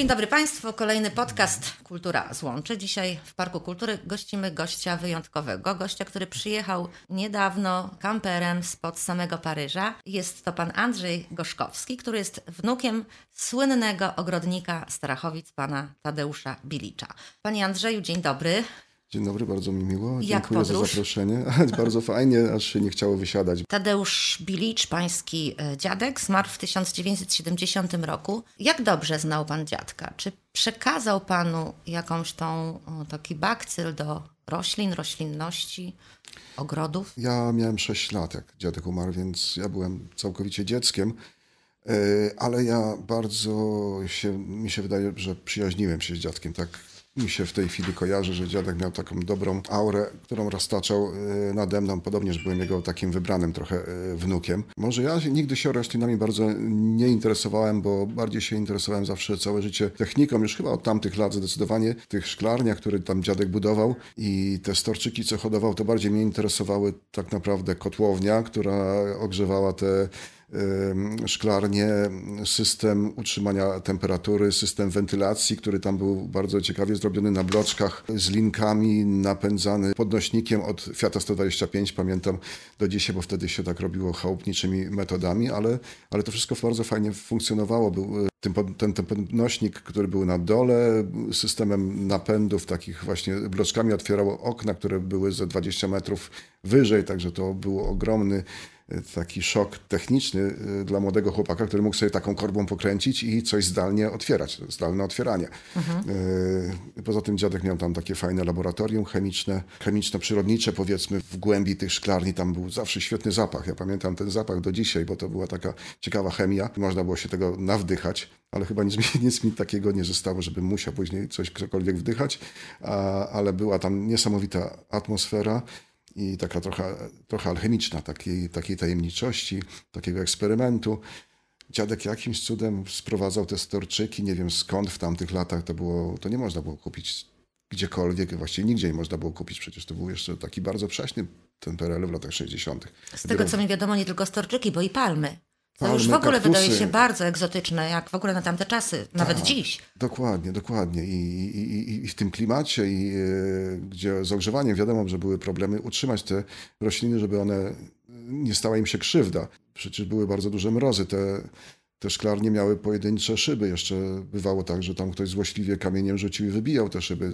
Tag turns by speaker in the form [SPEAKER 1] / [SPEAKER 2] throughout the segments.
[SPEAKER 1] Dzień dobry Państwu, kolejny podcast Kultura z Łączy. Dzisiaj w Parku Kultury gościmy gościa wyjątkowego, gościa, który przyjechał niedawno kamperem spod samego Paryża. Jest to pan Andrzej Gorzkowski, który jest wnukiem słynnego ogrodnika Starachowic, pana Tadeusza Bilicza. Panie Andrzeju, dzień dobry.
[SPEAKER 2] Dzień dobry, bardzo mi miło.
[SPEAKER 1] Jak
[SPEAKER 2] Dziękuję
[SPEAKER 1] podróż?
[SPEAKER 2] za zaproszenie. bardzo fajnie, aż się nie chciało wysiadać.
[SPEAKER 1] Tadeusz Bilicz, pański e, dziadek, zmarł w 1970 roku. Jak dobrze znał pan dziadka? Czy przekazał panu jakąś tą, o, taki bakcyl do roślin, roślinności, ogrodów?
[SPEAKER 2] Ja miałem 6 lat, jak dziadek umarł, więc ja byłem całkowicie dzieckiem. E, Ale ja bardzo się, mi się wydaje, że przyjaźniłem się z dziadkiem. Tak mi się w tej chwili kojarzy, że dziadek miał taką dobrą aurę, którą roztaczał e, nade mną. Podobnież byłem jego takim wybranym trochę e, wnukiem. Może ja nigdy się roślinami bardzo nie interesowałem, bo bardziej się interesowałem zawsze całe życie techniką, już chyba od tamtych lat zdecydowanie. Tych szklarniach, które tam dziadek budował i te storczyki, co hodował, to bardziej mnie interesowały tak naprawdę kotłownia, która ogrzewała te szklarnie, system utrzymania temperatury, system wentylacji, który tam był bardzo ciekawie zrobiony na bloczkach z linkami, napędzany podnośnikiem od Fiata 125, pamiętam do dzisiaj, bo wtedy się tak robiło chałupniczymi metodami, ale, ale to wszystko bardzo fajnie funkcjonowało. Był tym, pod- ten, ten podnośnik, który był na dole, systemem napędów takich właśnie bloczkami otwierało okna, które były ze 20 metrów wyżej, także to był ogromny taki szok techniczny e, dla młodego chłopaka, który mógł sobie taką korbą pokręcić i coś zdalnie otwierać, zdalne otwieranie. E, Poza tym dziadek miał tam takie fajne laboratorium chemiczne, chemiczno-przyrodnicze powiedzmy w głębi tych szklarni, tam był zawsze świetny zapach. Ja pamiętam ten zapach do dzisiaj, bo to była taka ciekawa chemia. Można było się tego nawdychać, ale chyba nic mi, nic mi takiego nie zostało, żebym musiał później coś ktokolwiek wdychać, a, ale była tam niesamowita atmosfera i taka trochę, trochę alchemiczna, takiej, takiej tajemniczości, takiego eksperymentu. Dziadek jakimś cudem sprowadzał te storczyki, nie wiem skąd w tamtych latach to było, to nie można było kupić gdziekolwiek, właściwie nigdzie nie można było kupić, przecież to był jeszcze taki bardzo prześny ten PRL w latach 60.
[SPEAKER 1] Z tego co mi wiadomo, nie tylko storczyki, bo i palmy. To już w ogóle
[SPEAKER 2] kaktusy.
[SPEAKER 1] wydaje się bardzo egzotyczne, jak w ogóle na tamte czasy, nawet
[SPEAKER 2] Tak.
[SPEAKER 1] dziś.
[SPEAKER 2] Dokładnie, dokładnie. I, i, i, w tym klimacie, i, e, gdzie z ogrzewaniem wiadomo, że były problemy, utrzymać te rośliny, żeby one nie stała im się krzywda. Przecież były bardzo duże mrozy. Te, te szklarnie miały pojedyncze szyby. Jeszcze bywało tak, że tam ktoś złośliwie kamieniem rzucił i wybijał te szyby.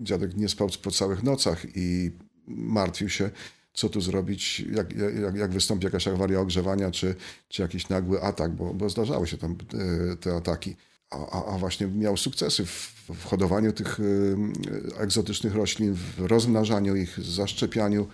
[SPEAKER 2] Dziadek nie spał po całych nocach i martwił się, co tu zrobić, jak, jak, jak wystąpi jakaś awaria ogrzewania, czy, czy jakiś nagły atak, bo, bo zdarzały się tam e, te ataki. A, a, właśnie miał sukcesy w, w hodowaniu tych e, egzotycznych roślin, w rozmnażaniu ich, zaszczepianiu,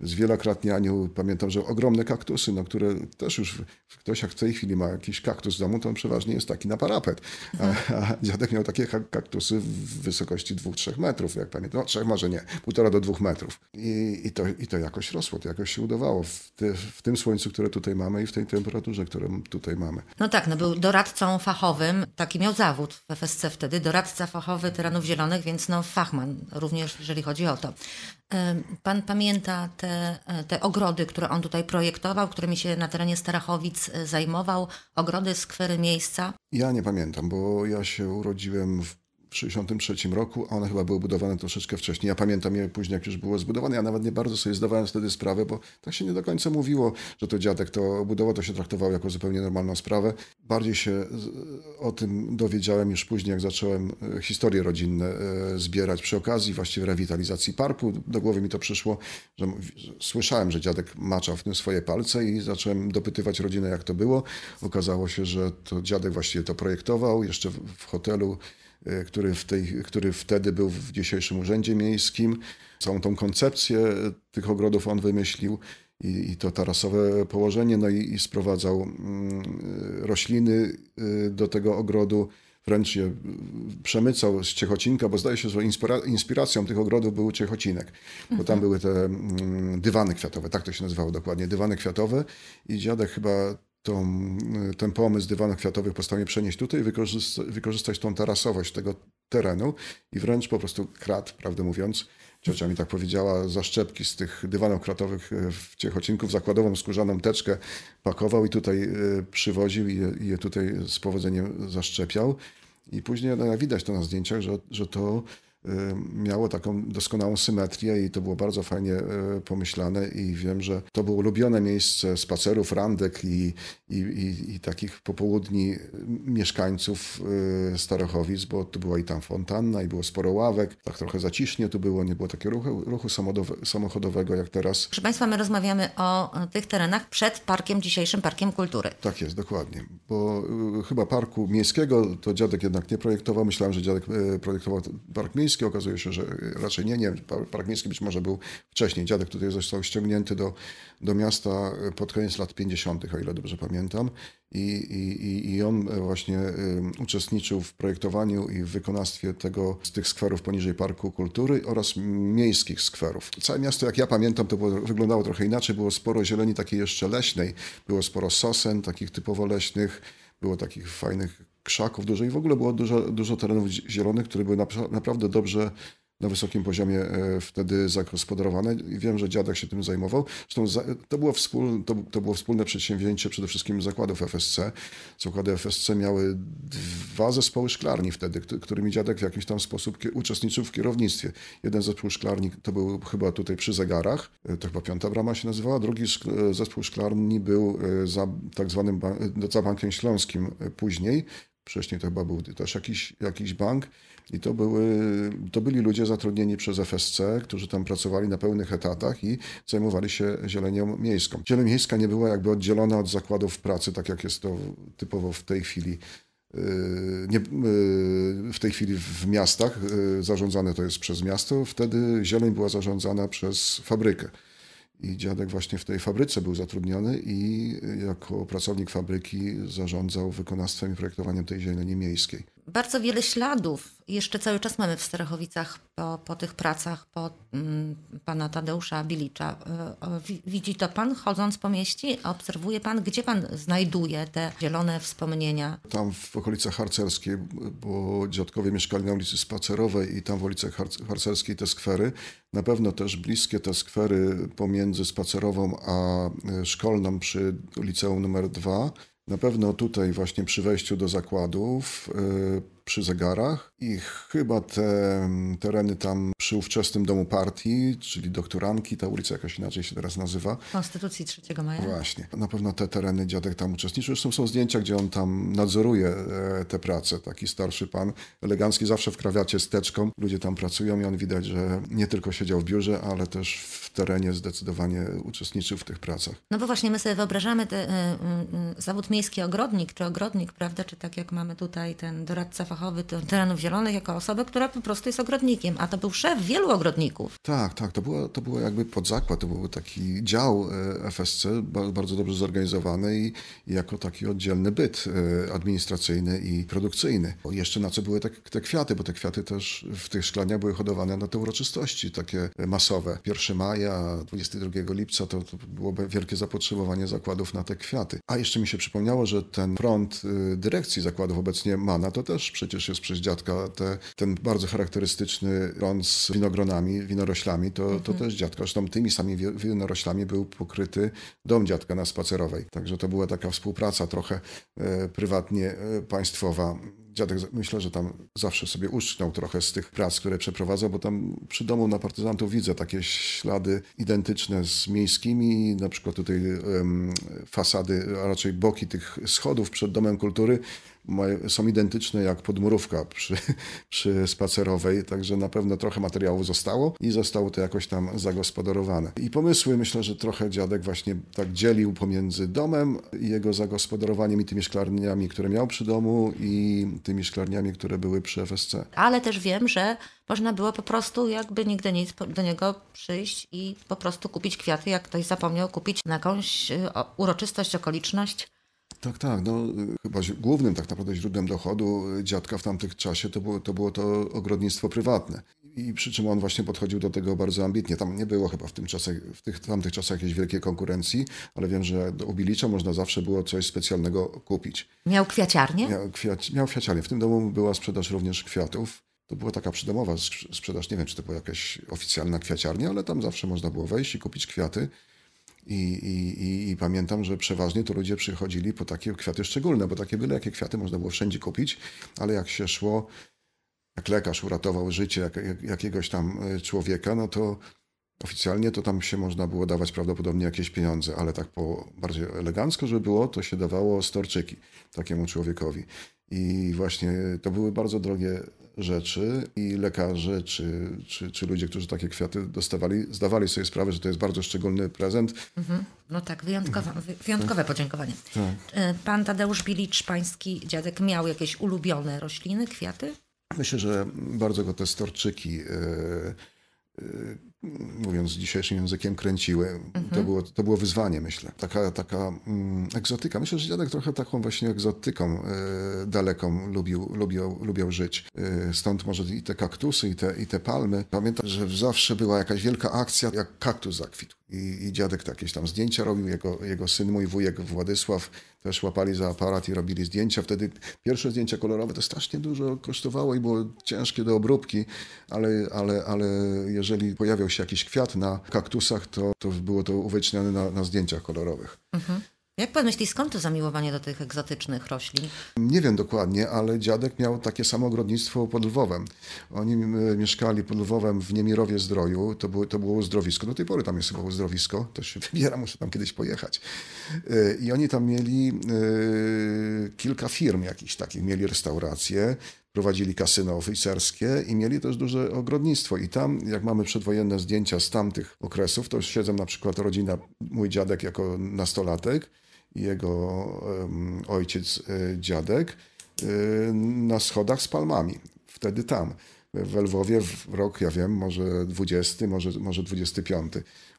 [SPEAKER 2] zwielokrotnianiu. Pamiętam, że ogromne kaktusy, no, które też już ktoś jak w tej chwili ma jakiś kaktus w domu, to on przeważnie jest taki na parapet. A, a dziadek miał takie kak- kaktusy w wysokości 2-3 metrów, jak pamiętam. No, trzech może nie, półtora do dwóch metrów. I, i, to, I to jakoś rosło, to jakoś się udawało w, ty, w tym słońcu, które tutaj mamy i w tej temperaturze, którą tutaj mamy.
[SPEAKER 1] No tak, no był doradcą fachowym, taki miał zawód w FSC wtedy, doradca fachowy terenów zielonych, więc no fachman również, jeżeli chodzi o to. Pan pamięta te, te ogrody, które on tutaj projektował, którymi się na terenie Starachowic y, zajmował, ogrody, skwery, miejsca?
[SPEAKER 2] Ja nie pamiętam, bo ja się urodziłem w 1963 roku, a one chyba były budowane troszeczkę wcześniej. Ja pamiętam je później, jak już było zbudowane. Ja nawet nie bardzo sobie zdawałem wtedy sprawę, bo tak się nie do końca mówiło, że to dziadek to budował, to się traktowało jako zupełnie normalną sprawę. Bardziej się z- o tym dowiedziałem już później, jak zacząłem e, historie rodzinne e, zbierać przy okazji właściwie rewitalizacji parku. Do głowy mi to przyszło, że słyszałem, że dziadek maczał w tym swoje palce i zacząłem dopytywać rodzinę, jak to było. Okazało się, że to dziadek właściwie to projektował jeszcze w, w hotelu e, który, w tej, który wtedy był w dzisiejszym urzędzie miejskim. Całą tą koncepcję tych ogrodów on wymyślił i, i to tarasowe położenie, no i, i sprowadzał mm, rośliny y, do tego ogrodu, wręcz je przemycał z Ciechocinka, bo zdaje się, że inspira- inspiracją tych ogrodów był Ciechocinek, bo tam były te mm, dywany kwiatowe, tak to się nazywało dokładnie, dywany kwiatowe. I dziadek chyba tą, ten pomysł dywanów kwiatowych postanowił przenieść tutaj, wykorzystać, wykorzystać tą tarasowość tego terenu i wręcz po prostu krat, prawdę mówiąc. Ciocia mi tak powiedziała, zaszczepki z tych dywanów kratowych e, w Ciechocinku w zakładową skórzaną teczkę pakował i tutaj e, przywoził i je, i je tutaj z powodzeniem zaszczepiał. I później no, widać to na zdjęciach, że, że to miało taką doskonałą symetrię i to było bardzo fajnie e, pomyślane i wiem, że to było ulubione miejsce spacerów, randek i, i, i, i takich popołudni mieszkańców e, Starochowic, bo tu była i tam fontanna i było sporo ławek, tak trochę zacisznie tu było, nie było takiego ruchu, ruchu samochodowego jak teraz.
[SPEAKER 1] Proszę Państwa, my rozmawiamy o tych terenach przed parkiem, dzisiejszym Parkiem Kultury.
[SPEAKER 2] Tak jest, dokładnie, bo e, chyba Parku Miejskiego to dziadek jednak nie projektował, myślałem, że dziadek projektował Park Miejski, Okazuje się, że raczej nie, nie. Miejski być może był wcześniej. Dziadek tutaj został ściągnięty do, do miasta pod koniec lat 50., o ile dobrze pamiętam. I, i, I on właśnie uczestniczył w projektowaniu i w wykonawstwie tego, z tych skwerów poniżej Parku Kultury oraz miejskich skwerów. Całe miasto, jak ja pamiętam, to było, wyglądało trochę inaczej. Było sporo zieleni takiej jeszcze leśnej. Było sporo sosen, takich typowo leśnych. Było takich fajnych krzaków dużo i w ogóle było dużo, dużo terenów zielonych, które były naprawdę dobrze na wysokim poziomie e, wtedy zagospodarowane i wiem, że dziadek się tym zajmował. Zresztą to było, wspólne, to, to było wspólne przedsięwzięcie przede wszystkim zakładów FSC. Zakłady FSC miały dwa zespoły szklarni wtedy, którymi dziadek w jakiś tam sposób uczestniczył w kierownictwie. Jeden zespół szklarni to był chyba tutaj przy zegarach, e, to chyba piąta brama się nazywała, drugi e, zespół szklarni był za tak zwanym za Bankiem Śląskim później, Wcześniej to chyba był też jakiś, jakiś bank i to, były, to byli ludzie zatrudnieni przez FSC, którzy tam pracowali na pełnych etatach i zajmowali się zielenią miejską. Zieleń miejska nie była jakby oddzielona od zakładów pracy, tak jak jest to typowo w tej chwili yy, nie, yy, w tej chwili w miastach yy, zarządzane to jest przez miasto, wtedy zieleń była zarządzana przez fabrykę. I dziadek właśnie w tej fabryce był zatrudniony i jako pracownik fabryki zarządzał wykonawstwem i projektowaniem tej zieleni miejskiej
[SPEAKER 1] bardzo wiele śladów jeszcze cały czas mamy w Starachowicach po, po tych pracach po mm, pana Tadeusza Bilicza. E, widzi to pan chodząc po mieście? Obserwuje pan, gdzie pan znajduje te zielone wspomnienia?
[SPEAKER 2] Tam w okolicach Harcerskiej, bo dziadkowie mieszkali na ulicy Spacerowej i tam w ulicy Harcerskiej te skwery. Na pewno też bliskie te skwery pomiędzy Spacerową a e, Szkolną przy liceum numer 2 na pewno tutaj właśnie przy wejściu do zakładów e, przy zegarach i chyba te tereny tam przy ówczesnym domu partii, czyli doktoranki, ta ulica jakoś inaczej się teraz nazywa.
[SPEAKER 1] Konstytucji 3 maja.
[SPEAKER 2] Właśnie. Na pewno te tereny dziadek tam uczestniczył. Zresztą są zdjęcia, gdzie on tam nadzoruje e, te prace. Taki starszy pan, elegancki, zawsze w krawiacie z teczką. Ludzie tam pracują i on widać, że nie tylko siedział w biurze, ale też w terenie zdecydowanie uczestniczył w tych pracach.
[SPEAKER 1] No bo właśnie my sobie wyobrażamy te, y, y, zawód miejski ogrodnik, czy ogrodnik, prawda, czy tak jak mamy tutaj ten doradca fachowy terenów zielonych jako osobę, która po prostu jest ogrodnikiem, a to był szef wielu ogrodników.
[SPEAKER 2] Tak, tak, to było, to było jakby podzakład, to był taki dział e, FSC, bardzo dobrze zorganizowany i, jako taki oddzielny byt e, administracyjny i produkcyjny. Jeszcze na co były te, te kwiaty, bo te kwiaty też w tych szklaniach były hodowane na te uroczystości takie masowe. 1 maja, 22 lipca to, to było wielkie zapotrzebowanie zakładów na te kwiaty. A jeszcze mi się przypomniało, że ten front e, dyrekcji zakładów obecnie MANA to też przecież jest przez dziadka te, ten bardzo charakterystyczny rąd z winogronami, winoroślami, to, to mhm. też dziadka. Zresztą tymi samymi winoroślami był pokryty dom dziadka na Spacerowej. Także to była taka współpraca trochę e, prywatnie e, państwowa dziadek myślę, że tam zawsze sobie uszczknął trochę z tych prac, które przeprowadzał, bo tam przy domu na partyzantów widzę takie ślady identyczne z miejskimi, na przykład tutaj fasady, a raczej boki tych schodów przed Domem Kultury są identyczne jak podmurówka przy, przy spacerowej, także na pewno trochę materiału zostało i zostało to jakoś tam zagospodarowane. I pomysły myślę, że trochę dziadek właśnie tak dzielił pomiędzy domem i jego zagospodarowaniem i tymi szklarniami, które miał przy domu i tymi szklarniami, które były przy FSC.
[SPEAKER 1] Ale też wiem, że można było po prostu jakby nigdy nic do niego przyjść i po prostu kupić kwiaty, jak ktoś zapomniał kupić na jakąś y, uroczystość, okoliczność.
[SPEAKER 2] Tak, tak. No, chyba głównym tak naprawdę źródłem dochodu dziadka w tamtych czasie to było to, było to ogrodnictwo prywatne. I przy czym on właśnie podchodził do tego bardzo ambitnie. Tam nie było chyba w, tym w tych tamtych czasach jakiejś wielkiej konkurencji, ale wiem, że do Ubilicza można zawsze było coś specjalnego kupić.
[SPEAKER 1] Miał kwiaciarnię?
[SPEAKER 2] Miał, kwiat, miał kwiaciarnię. W tym domu była sprzedaż również kwiatów. To była taka przydomowa sprzedaż. Nie wiem, czy to była jakaś oficjalna kwiaciarnia, ale tam zawsze można było wejść i kupić kwiaty. I, i, i, I, pamiętam, że przeważnie to ludzie przychodzili po takie kwiaty szczególne, bo takie byle jakie kwiaty można było wszędzie kupić, ale jak się szło, jak lekarz uratował życie jak, jak, jakiegoś tam e, człowieka, no to oficjalnie to tam się można było dawać prawdopodobnie jakieś pieniądze, ale tak po bardziej elegancko, żeby było, to się dawało storczyki takiemu człowiekowi. I właśnie to były bardzo drogie rzeczy i lekarze czy, czy, czy ludzie, którzy takie kwiaty dostawali, zdawali sobie sprawę, że to jest bardzo szczególny prezent.
[SPEAKER 1] Mhm. No tak, wyjątkowe, wyjątkowe tak. podziękowanie. Tak. E, pan Tadeusz Bilicz, pański dziadek, miał jakieś ulubione rośliny, kwiaty?
[SPEAKER 2] Myślę, że bardzo go te storczyki yy, yy, mówiąc dzisiejszym językiem, kręciły. Mhm. To, było, to było wyzwanie, myślę. Taka, taka mm, egzotyka. Myślę, że dziadek trochę taką właśnie egzotyką y, daleką lubił, lubił, lubił żyć. Y, stąd może i te kaktusy, i te, i te palmy. Pamiętam, że zawsze była jakaś wielka akcja, jak kaktus zakwitł. I, i dziadek jakieś tam zdjęcia robił, jego, jego syn, mój wujek Władysław też łapali za aparat i robili zdjęcia. Wtedy pierwsze zdjęcia kolorowe to strasznie dużo kosztowało i było ciężkie do obróbki, ale, ale, ale jeżeli pojawiał się jakiś kwiat na kaktusach, to, to było to uwiecznione na, na zdjęciach kolorowych. Mhm.
[SPEAKER 1] Jak pan myśli, skąd to zamiłowanie do tych egzotycznych roślin?
[SPEAKER 2] Nie wiem dokładnie, ale dziadek miał takie samo ogrodnictwo pod Lwowem. Oni e, mieszkali pod Lwowem w Niemirowie Zdroju, to było, to było uzdrowisko. Do tej pory tam jest chyba uzdrowisko, to się wybiera, muszę tam kiedyś pojechać. E, I oni tam mieli e, kilka firm jakichś takich, mieli restauracje, prowadzili kasyno oficerskie i mieli też duże ogrodnictwo. I tam, jak mamy przedwojenne zdjęcia z tamtych okresów, to siedzą na przykład rodzina, mój dziadek jako nastolatek, jego ojciec, y, dziadek, y, na schodach z palmami. Wtedy tam. W Lwowie w rok, ja wiem, może 20, może, może 25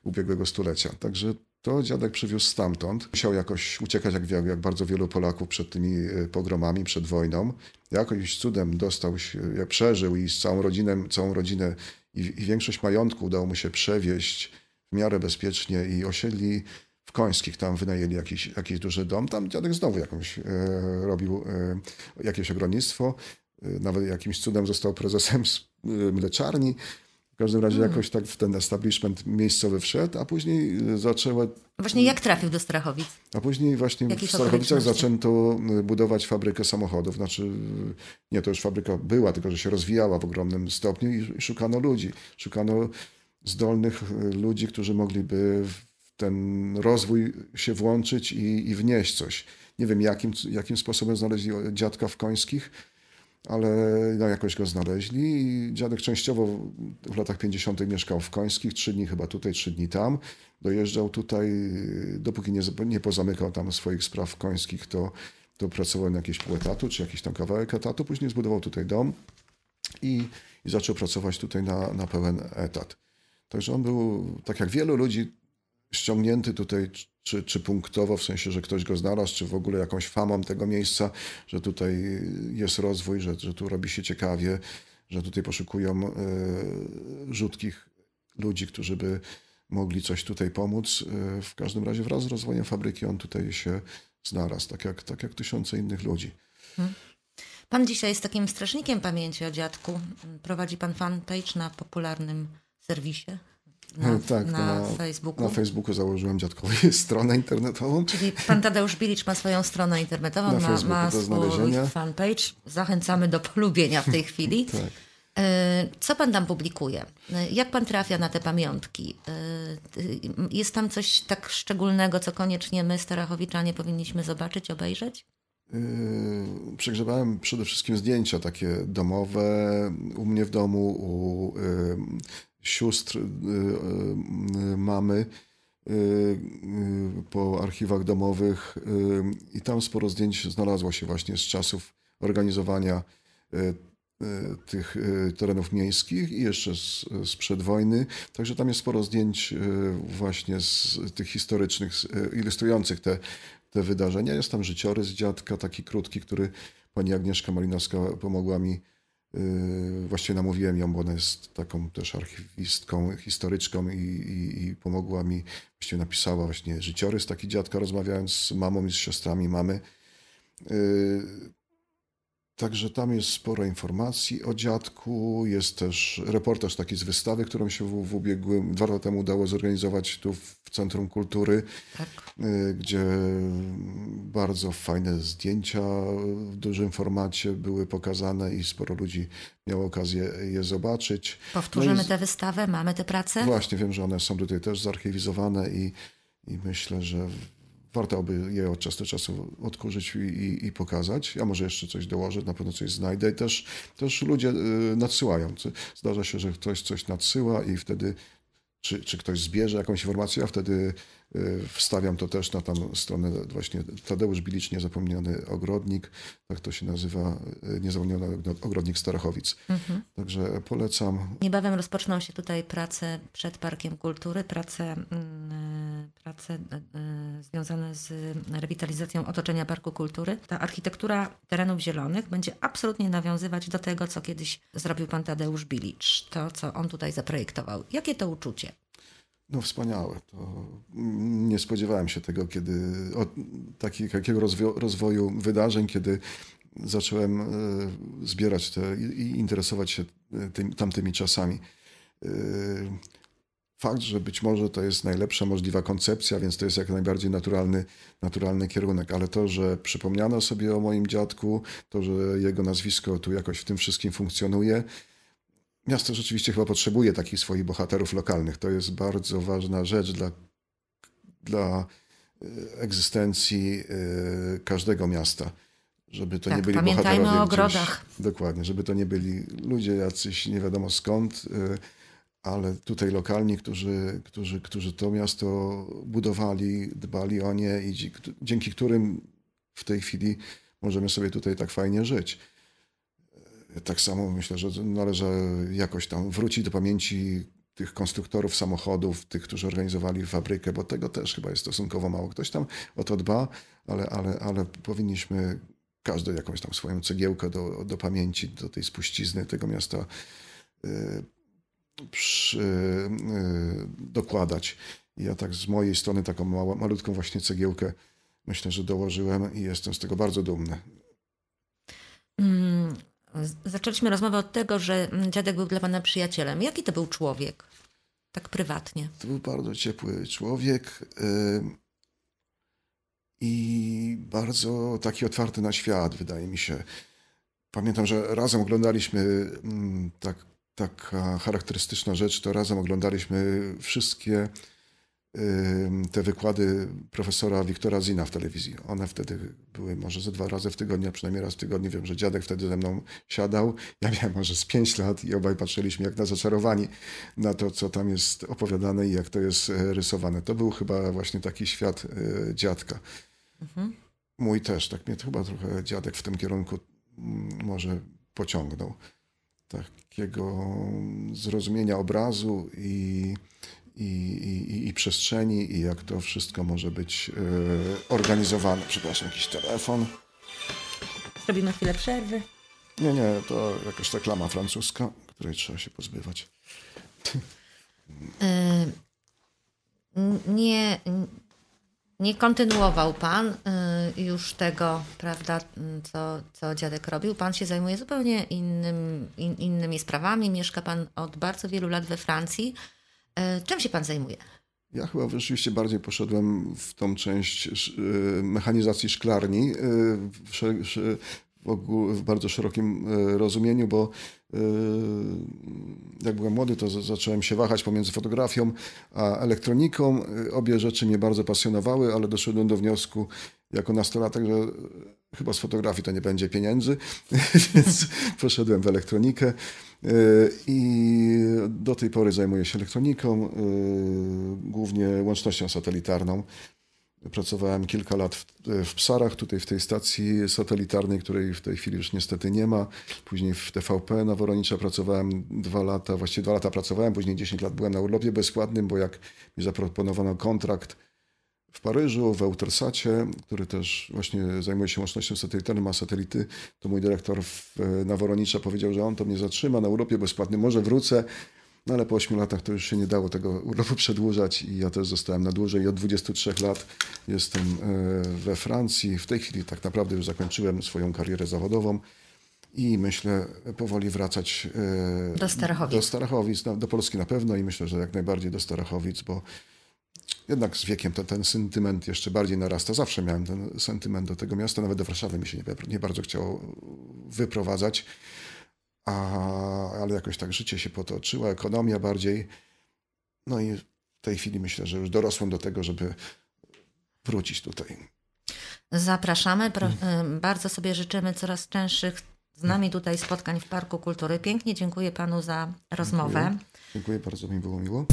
[SPEAKER 2] ubiegłego stulecia. Także to dziadek przywiózł stamtąd. Musiał jakoś uciekać, jak, jak bardzo wielu Polaków przed tymi pogromami, przed wojną. Jakoś cudem dostał się, przeżył i z całą rodzinę, całą rodzinę i, i większość majątku udało mu się przewieźć w miarę bezpiecznie i osiedli Końskich, tam wynajęli jakiś, jakiś duży dom, tam dziadek znowu jakąś e, robił e, jakieś ogrodnictwo, e, nawet jakimś cudem został prezesem e, mleczarni. W każdym razie hmm. jakoś tak w ten establishment miejscowy wszedł, a później zaczęły...
[SPEAKER 1] Właśnie jak trafił do Strachowic?
[SPEAKER 2] A później właśnie w Strachowicach zaczęto e, budować fabrykę samochodów. Znaczy, nie, to już fabryka była, tylko że się rozwijała w ogromnym stopniu i szukano ludzi. Szukano zdolnych e, ludzi, którzy mogliby ten rozwój się włączyć i, i wnieść coś. Nie wiem, jakim, jakim sposobem znaleźli dziadka w Końskich, ale no, jakoś go znaleźli i dziadek częściowo w latach 50. mieszkał w Końskich, trzy dni chyba tutaj, trzy dni tam. Dojeżdżał tutaj, dopóki nie, nie pozamykał tam swoich spraw końskich, to, to pracował na jakieś pół etatu, czy jakiś tam kawałek etatu. Później zbudował tutaj dom i, i zaczął pracować tutaj na, na pełen etat. Także on był, tak jak wielu ludzi, ściągnięty tutaj, czy, czy punktowo, w sensie, że ktoś go znalazł, czy w ogóle jakąś famą tego miejsca, że tutaj jest rozwój, że, że tu robi się ciekawie, że tutaj poszukują y, rzutkich ludzi, którzy by mogli coś tutaj pomóc. Y, w każdym razie wraz z rozwojem fabryki on tutaj się znalazł, tak jak, tak jak tysiące innych ludzi. Hmm.
[SPEAKER 1] Pan dzisiaj jest takim strażnikiem pamięci o dziadku. Prowadzi pan fanpage na popularnym serwisie na, tak, na, na, Facebooku.
[SPEAKER 2] Na Facebooku założyłem dziadkowi stronę internetową.
[SPEAKER 1] Czyli pan Tadeusz Bilicz ma swoją stronę internetową, na ma, ma swój fanpage. Zachęcamy do polubienia w tej chwili. tak. E, co pan tam publikuje? E, jak pan trafia na te pamiątki? E, jest tam coś tak szczególnego, co koniecznie my, Starachowiczanie, powinniśmy zobaczyć, obejrzeć?
[SPEAKER 2] Yy, przegrzewałem przede wszystkim zdjęcia takie domowe u mnie w domu, u sióstr, y, y, mamy y, po archiwach domowych i tam sporo zdjęć znalazło się właśnie z czasów organizowania tych terenów miejskich i jeszcze z, sprzed wojny. Także tam jest sporo zdjęć właśnie z tych historycznych, ilustrujących te, te wydarzenia. Jest tam życiorys dziadka, taki krótki, który pani Agnieszka Malinowska pomogła mi właściwie namówiłem ją, bo ona jest taką też archiwistką, historyczką i, i, i, pomogła mi, właściwie napisała właśnie życiorys taki dziadka, rozmawiając z mamą i z siostrami mamy. Także tam jest sporo informacji o dziadku. Jest też reportaż taki z wystawy, którą się w, w ubiegłym, dwa lata temu udało zorganizować tu w Centrum Kultury,
[SPEAKER 1] Tak.
[SPEAKER 2] y, gdzie bardzo fajne zdjęcia w dużym formacie były pokazane i sporo ludzi miało okazję je zobaczyć.
[SPEAKER 1] Powtórzymy
[SPEAKER 2] No i
[SPEAKER 1] tę wystawę, mamy tę pracę.
[SPEAKER 2] Właśnie, wiem, że one są tutaj też zarchiwizowane i, i myślę, że warto by je od czasu do czasu odkurzyć i, i, i pokazać. Ja może jeszcze coś dołożę, na pewno coś znajdę. I też, też ludzie y, nadsyłają. Zdarza się, że ktoś coś nadsyła i wtedy czy, czy ktoś zbierze jakąś informację, a wtedy wstawiam to też na tam stronę właśnie Tadeusz Bilicz, Niezapomniany Ogrodnik, tak to się nazywa, y, Niezapomniany Ogrodnik Starachowic. Także polecam.
[SPEAKER 1] Niebawem rozpoczną się tutaj prace przed Parkiem Kultury, prace, mm, prace e, związane z rewitalizacją otoczenia Parku Kultury. Ta architektura terenów zielonych będzie absolutnie nawiązywać do tego, co kiedyś zrobił pan Tadeusz Bilicz, to, co on tutaj zaprojektował. Jakie to uczucie?
[SPEAKER 2] No wspaniałe. To nie spodziewałem się tego, kiedy od taki, takiego rozwoju wydarzeń, kiedy zacząłem e, zbierać te i, i interesować się e, tym, tamtymi czasami. E, Fakt, że być może to jest najlepsza możliwa koncepcja, więc to jest jak najbardziej naturalny, naturalny kierunek, ale to, że przypomniano sobie o moim dziadku, to, że jego nazwisko tu jakoś w tym wszystkim funkcjonuje, Miasto rzeczywiście chyba potrzebuje takich swoich bohaterów lokalnych. To jest bardzo ważna rzecz dla, dla e, egzystencji e, każdego miasta. Żeby to
[SPEAKER 1] Tak,
[SPEAKER 2] nie byli
[SPEAKER 1] pamiętajmy
[SPEAKER 2] bohaterowie
[SPEAKER 1] o
[SPEAKER 2] gdzieś-
[SPEAKER 1] ogrodach.
[SPEAKER 2] Dokładnie, żeby to nie byli ludzie jacyś nie wiadomo skąd, e, ale tutaj lokalni, którzy, którzy, którzy to miasto budowali, dbali o nie i dzi- dzięki którym w tej chwili możemy sobie tutaj tak fajnie żyć. Tak samo myślę, że należy jakoś tam wrócić do pamięci tych konstruktorów samochodów, tych, którzy organizowali fabrykę, bo tego też chyba jest stosunkowo mało. Ktoś tam o to dba, ale, ale, ale powinniśmy każdy jakąś tam swoją cegiełkę do, do pamięci, do tej spuścizny tego miasta y, przy, y, dokładać. Ja tak z mojej strony taką małą, malutką właśnie cegiełkę myślę, że dołożyłem i jestem z tego bardzo dumny.
[SPEAKER 1] Mm, Zaczęliśmy rozmowę od tego, że mm, dziadek był dla pana przyjacielem. Jaki to był człowiek? Tak prywatnie.
[SPEAKER 2] To był bardzo ciepły człowiek ym, i bardzo taki otwarty na świat, wydaje mi się. Pamiętam, że razem oglądaliśmy mm, tak, taka charakterystyczna rzecz, to razem oglądaliśmy wszystkie te wykłady profesora Wiktora Zina w telewizji. One wtedy były może ze dwa razy w tygodniu, a przynajmniej raz w tygodniu. Wiem, że dziadek wtedy ze mną siadał. Ja miałem może z pięć lat i obaj patrzyliśmy jak na zaczarowani na to, co tam jest opowiadane i jak to jest e, rysowane. To był chyba właśnie taki świat e, dziadka. Mój też, tak mnie chyba trochę dziadek w tym kierunku mm, może pociągnął. Takiego zrozumienia obrazu i, i, i, i przestrzeni i jak to wszystko może być e, organizowane. Przepraszam, jakiś telefon.
[SPEAKER 1] Zrobimy chwilę przerwy.
[SPEAKER 2] Nie, nie, to jakaś reklama francuska, której trzeba się pozbywać.
[SPEAKER 1] N- Nie, nie kontynuował pan y, już tego, prawda, co, co dziadek robił. Pan się zajmuje zupełnie innym, in, innymi sprawami. Mieszka pan od bardzo wielu lat we Francji. Y, Czym się pan zajmuje?
[SPEAKER 2] Ja chyba rzeczywiście bardziej poszedłem w tą część y, mechanizacji szklarni y, w, w, bardzo szerokim rozumieniu, bo jak byłem młody, to zacząłem się wahać pomiędzy fotografią a elektroniką. Obie rzeczy mnie bardzo pasjonowały, ale doszedłem do wniosku jako nastolatek, że chyba z fotografii to nie będzie pieniędzy, więc poszedłem w elektronikę. Y, I do tej pory zajmuję się elektroniką, y, głównie łącznością satelitarną. Pracowałem kilka lat w, w Psarach, tutaj w tej stacji satelitarnej, której w tej chwili już niestety nie ma. Później w TVP na Woronicza pracowałem dwa lata, właściwie dwa lata pracowałem, później 10 lat byłem na urlopie bezpłatnym, bo jak mi zaproponowano kontrakt w Paryżu, w Eutelssacie, który też właśnie zajmuje się łącznością satelitarną, ma satelity, to mój dyrektor w, na Woronicza powiedział, że on to mnie zatrzyma na urlopie bezpłatnym, może wrócę, no ale po 8 latach to już się nie dało tego urlopu przedłużać i ja też zostałem na dłużej i od 23 lat jestem e, we Francji. W tej chwili tak naprawdę już zakończyłem swoją karierę zawodową. i myślę powoli wracać e,
[SPEAKER 1] Do Starachowic.
[SPEAKER 2] Do Starachowic, no, do Polski na pewno i myślę, że jak najbardziej do Starachowic, bo jednak z wiekiem ten, ten sentyment jeszcze bardziej narasta. Zawsze miałem ten sentyment do tego miasta, nawet do Warszawy mi się nie, nie bardzo chciało wyprowadzać, a, ale jakoś tak życie się potoczyło, ekonomia bardziej. No i w tej chwili myślę, że już dorosłem do tego, żeby wrócić tutaj.
[SPEAKER 1] Zapraszamy. Pro, y, bardzo sobie życzymy coraz częstszych z nami tutaj spotkań w Parku Kultury. Pięknie dziękuję panu za rozmowę.
[SPEAKER 2] Dziękuję, dziękuję bardzo, mi było miło.